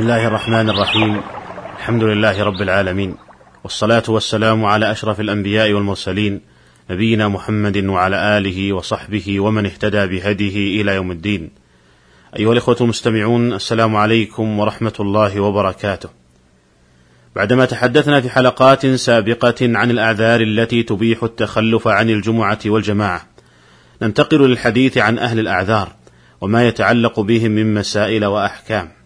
بسم الله الرحمن الرحيم الحمد لله رب العالمين والصلاه والسلام على اشرف الانبياء والمرسلين نبينا محمد وعلى اله وصحبه ومن اهتدى بهديه إلى يوم الدين ايها الاخوه المستمعون السلام عليكم ورحمه الله وبركاته بعدما تحدثنا في حلقات سابقه عن الاعذار التي تبيح التخلف عن الجمعه والجماعه ننتقل للحديث عن أهل الاعذار وما يتعلق بهم من مسائل واحكام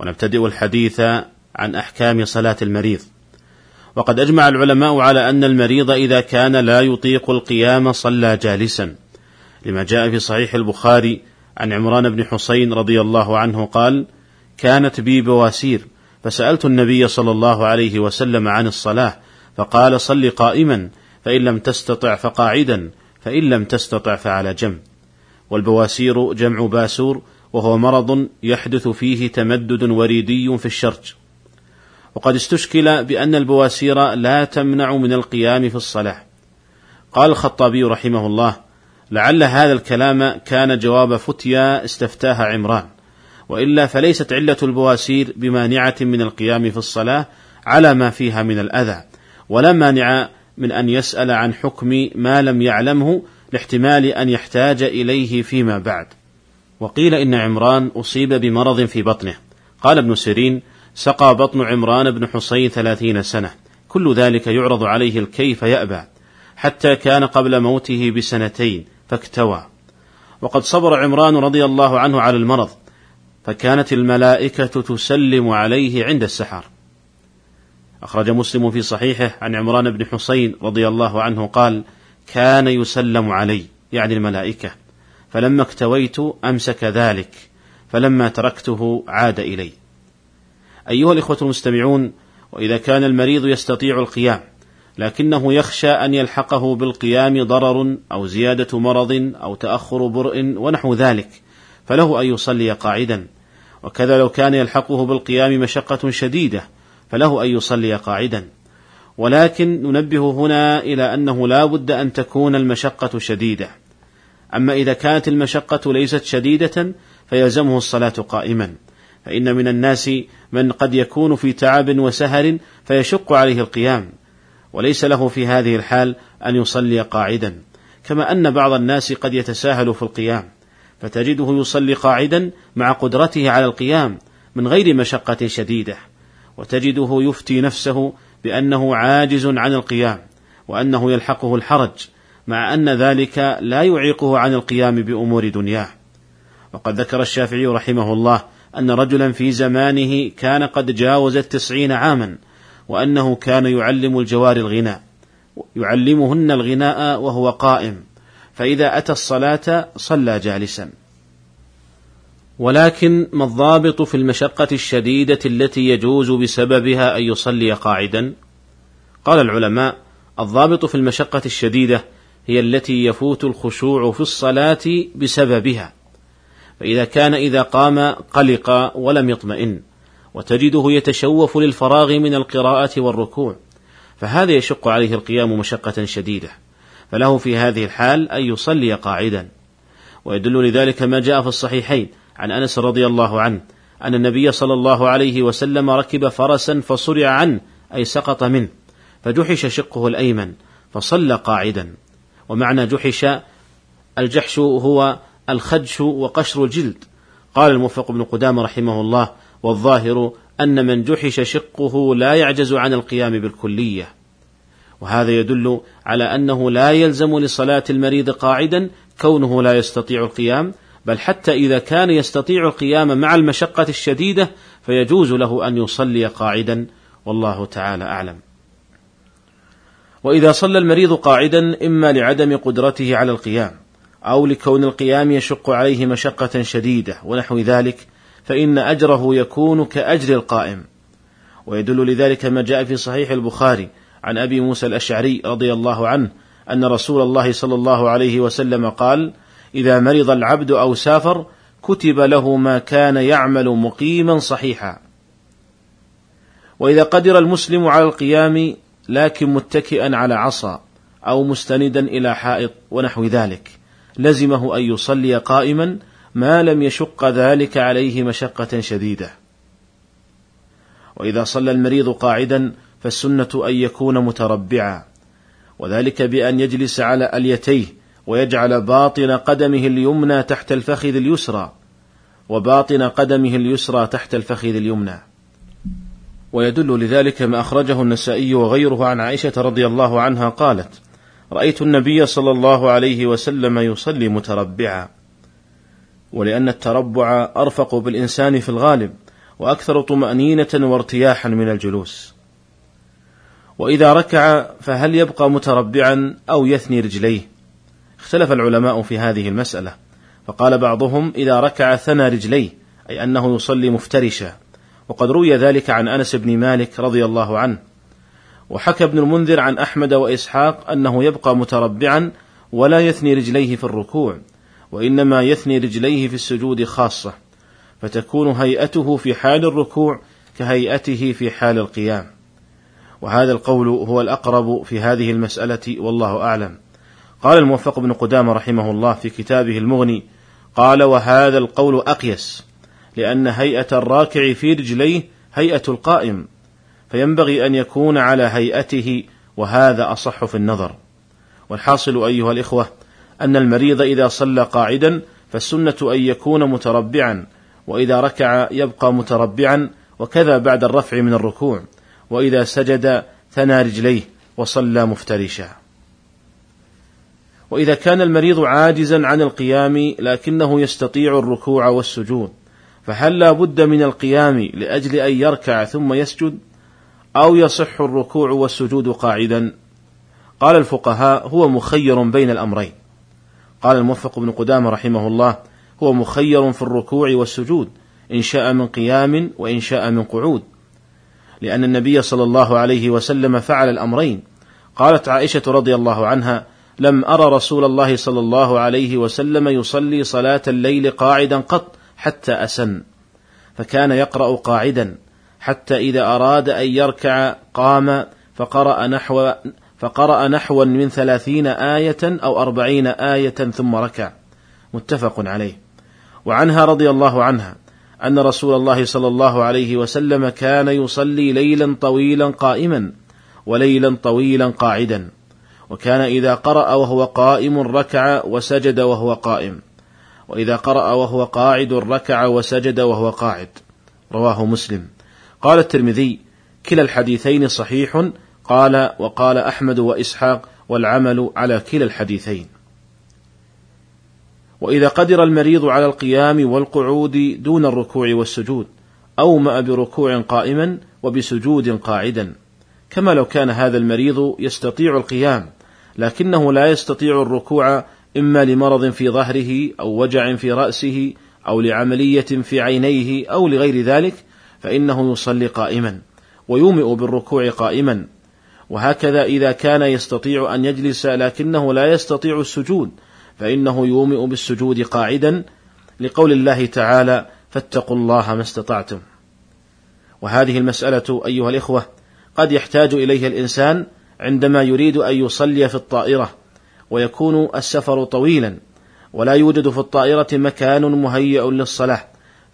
ونبتدئ الحديث عن أحكام صلاة المريض. وقد أجمع العلماء على أن المريض إذا كان لا يطيق القيام صلى جالسا لما جاء في صحيح البخاري عن عمران بن حسين رضي الله عنه قال كانت بي بواسير فسألت النبي صلى الله عليه وسلم عن الصلاة فقال صل قائما فإن لم تستطع فقاعدا فإن لم تستطع فعلى جنب والبواسير جمع باسور وهو مرض يحدث فيه تمدد وريدي في الشرج. وقد استشكل بأن البواسير لا تمنع من القيام في الصلاة. قال الخطابي رحمه الله لعل هذا الكلام كان جواب فتيا استفتاها عمران وإلا فليست علة البواسير بمانعة من القيام في الصلاة على ما فيها من الأذى ولا مانع من أن يسأل عن حكم ما لم يعلمه لاحتمال أن يحتاج إليه فيما بعد. وقيل إن عمران أصيب بمرض في بطنه. قال ابن سيرين سقى بطن عمران بن حصين ثلاثين سنة. كل ذلك يعرض عليه الكيف يأبى حتى كان قبل موته بسنتين فاكتوى. وقد صبر عمران رضي الله عنه على المرض فكانت الملائكة تسلم عليه عند السحر. أخرج مسلم في صحيحه عن عمران بن حسين رضي الله عنه قال كان يسلم علي يعني الملائكة. فلما اكتويت أمسك ذلك فلما تركته عاد إلي. أيها الإخوة المستمعون وإذا كان المريض يستطيع القيام لكنه يخشى أن يلحقه بالقيام ضرر أو زيادة مرض أو تأخر برء ونحو ذلك فله أن يصلي قاعدا. وكذا لو كان يلحقه بالقيام مشقة شديدة فله أن يصلي قاعدا. ولكن ننبه هنا إلى أنه لا بد أن تكون المشقة شديدة. أما إذا كانت المشقة ليست شديدة فيلزمه الصلاة قائما. فإن من الناس من قد يكون في تعب وسهر فيشق عليه القيام. وليس له في هذه الحال أن يصلي قاعدا. كما أن بعض الناس قد يتساهل في القيام. فتجده يصلي قاعدا مع قدرته على القيام من غير مشقة شديدة. وتجده يفتي نفسه بأنه عاجز عن القيام. وأنه يلحقه الحرج. مع أن ذلك لا يعيقه عن القيام بأمور دنياه. وقد ذكر الشافعي رحمه الله أن رجلا في زمانه كان قد جاوز التسعين عاما وأنه كان يعلم الجوار الغناء يعلمهن الغناء وهو قائم فإذا أتى الصلاة صلى جالسا. ولكن ما الضابط في المشقة الشديدة التي يجوز بسببها أن يصلي قاعدا؟ قال العلماء الضابط في المشقة الشديدة هي التي يفوت الخشوع في الصلاة بسببها. فإذا كان إذا قام قلق ولم يطمئن وتجده يتشوف للفراغ من القراءة والركوع فهذا يشق عليه القيام مشقة شديدة. فله في هذه الحال أن يصلي قاعدا. ويدل لذلك ما جاء في الصحيحين عن أنس رضي الله عنه أن النبي صلى الله عليه وسلم ركب فرسا فصرع عنه أي سقط منه فجحش شقه الأيمن فصلى قاعدا. ومعنى جحش الجحش هو الخدش وقشر الجلد. قال الموفق بن قدامة رحمه الله والظاهر أن من جحش شقه لا يعجز عن القيام بالكلية. وهذا يدل على أنه لا يلزم لصلاة المريض قاعدا كونه لا يستطيع القيام بل حتى إذا كان يستطيع القيام مع المشقة الشديدة فيجوز له أن يصلي قاعدا. والله تعالى أعلم. وإذا صلى المريض قاعدا إما لعدم قدرته على القيام أو لكون القيام يشق عليه مشقة شديدة ونحو ذلك فإن أجره يكون كأجر القائم. ويدل لذلك ما جاء في صحيح البخاري عن أبي موسى الأشعري رضي الله عنه أن رسول الله صلى الله عليه وسلم قال إذا مرض العبد أو سافر كتب له ما كان يعمل مقيما صحيحا. وإذا قدر المسلم على القيام لكن متكئا على عصا أو مستندا إلى حائط ونحو ذلك. لزمه أن يصلي قائما ما لم يشق ذلك عليه مشقة شديدة. وإذا صلى المريض قاعدا فالسنة أن يكون متربعا وذلك بأن يجلس على أليتيه ويجعل باطن قدمه اليمنى تحت الفخذ اليسرى وباطن قدمه اليسرى تحت الفخذ اليمنى. ويدل لذلك ما أخرجه النسائي وغيره عن عائشة رضي الله عنها قالت رأيت النبي صلى الله عليه وسلم يصلي متربعا ولأن التربع أرفق بالإنسان في الغالب وأكثر طمأنينة وارتياحا من الجلوس. وإذا ركع فهل يبقى متربعا أو يثني رجليه؟ اختلف العلماء في هذه المسألة فقال بعضهم إذا ركع ثنى رجليه أي أنه يصلي مفترشا. وقد روي ذلك عن أنس بن مالك رضي الله عنه. وحكى ابن المنذر عن أحمد وإسحاق أنه يبقى متربعا ولا يثني رجليه في الركوع وإنما يثني رجليه في السجود خاصة فتكون هيئته في حال الركوع كهيئته في حال القيام. وهذا القول هو الأقرب في هذه المسألة والله أعلم. قال الموفق بن قدامة رحمه الله في كتابه المغني قال وهذا القول أقيس. لأن هيئة الراكع في رجليه هيئة القائم فينبغي أن يكون على هيئته وهذا أصح في النظر. والحاصل أيها الإخوة أن المريض إذا صلى قاعدا فالسنة أن يكون متربعا وإذا ركع يبقى متربعا وكذا بعد الرفع من الركوع وإذا سجد ثنى رجليه وصلى مفترشا. وإذا كان المريض عاجزا عن القيام لكنه يستطيع الركوع والسجود فهل لا بد من القيام لأجل أن يركع ثم يسجد؟ أو يصح الركوع والسجود قاعدا؟ قال الفقهاء هو مخير بين الأمرين. قال الموفق بن قدامة رحمه الله هو مخير في الركوع والسجود إن شاء من قيام وإن شاء من قعود. لأن النبي صلى الله عليه وسلم فعل الأمرين. قالت عائشة رضي الله عنها لم أرى رسول الله صلى الله عليه وسلم يصلي صلاة الليل قاعدا قط حتى أسن فكان يقرأ قاعدا حتى إذا أراد أن يركع قام فقرأ نحو فقرأ نحوا من ثلاثين آية أو أربعين آية ثم ركع. متفق عليه. وعنها رضي الله عنها أن رسول الله صلى الله عليه وسلم كان يصلي ليلا طويلا قائما وليلا طويلا قاعدا وكان إذا قرأ وهو قائم ركع وسجد وهو قائم. وإذا قرأ وهو قاعد ركع وسجد وهو قاعد. رواه مسلم. قال الترمذي كلا الحديثين صحيح. قال وقال أحمد وإسحاق والعمل على كلا الحديثين. وإذا قدر المريض على القيام والقعود دون الركوع والسجود أومأ بركوع قائما وبسجود قاعدا. كما لو كان هذا المريض يستطيع القيام لكنه لا يستطيع الركوع إما لمرض في ظهره أو وجع في رأسه أو لعملية في عينيه أو لغير ذلك فإنه يصلي قائما ويومئ بالركوع قائما. وهكذا إذا كان يستطيع أن يجلس لكنه لا يستطيع السجود فإنه يومئ بالسجود قاعدا لقول الله تعالى فاتقوا الله ما استطعتم وهذه المسألة أيها الإخوة قد يحتاج إليها الإنسان عندما يريد أن يصلي في الطائرة. ويكون السفر طويلا ولا يوجد في الطائرة مكان مهيأ للصلاة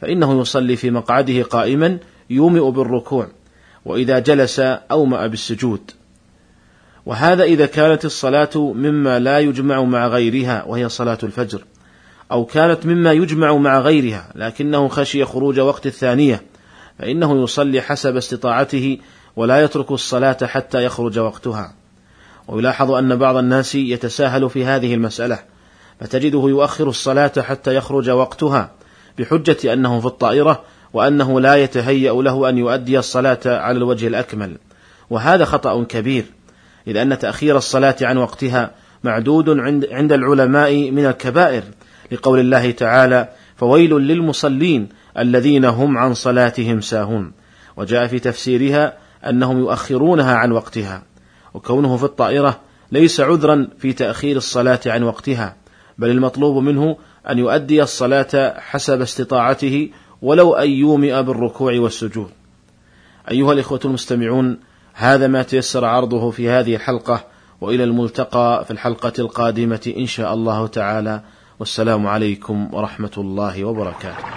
فإنه يصلي في مقعده قائما يومئ بالركوع وإذا جلس أومأ بالسجود. وهذا إذا كانت الصلاة مما لا يجمع مع غيرها وهي صلاة الفجر أو كانت مما يجمع مع غيرها لكنه خشي خروج وقت الثانية فإنه يصلي حسب استطاعته ولا يترك الصلاة حتى يخرج وقتها. ويلاحظ أن بعض الناس يتساهل في هذه المسألة فتجده يؤخر الصلاة حتى يخرج وقتها بحجة أنه في الطائرة وأنه لا يتهيأ له أن يؤدي الصلاة على الوجه الأكمل. وهذا خطأ كبير إذ أن تأخير الصلاة عن وقتها معدود عند, العلماء من الكبائر لقول الله تعالى فويل للمصلين الذين هم عن صلاتهم ساهون وجاء في تفسيرها أنهم يؤخرونها عن وقتها. وكونه في الطائرة ليس عذرا في تأخير الصلاة عن وقتها بل المطلوب منه أن يؤدي الصلاة حسب استطاعته ولو أن يومئ بالركوع والسجود. أيها الإخوة المستمعون هذا ما تيسر عرضه في هذه الحلقة وإلى الملتقى في الحلقة القادمة إن شاء الله تعالى والسلام عليكم ورحمة الله وبركاته.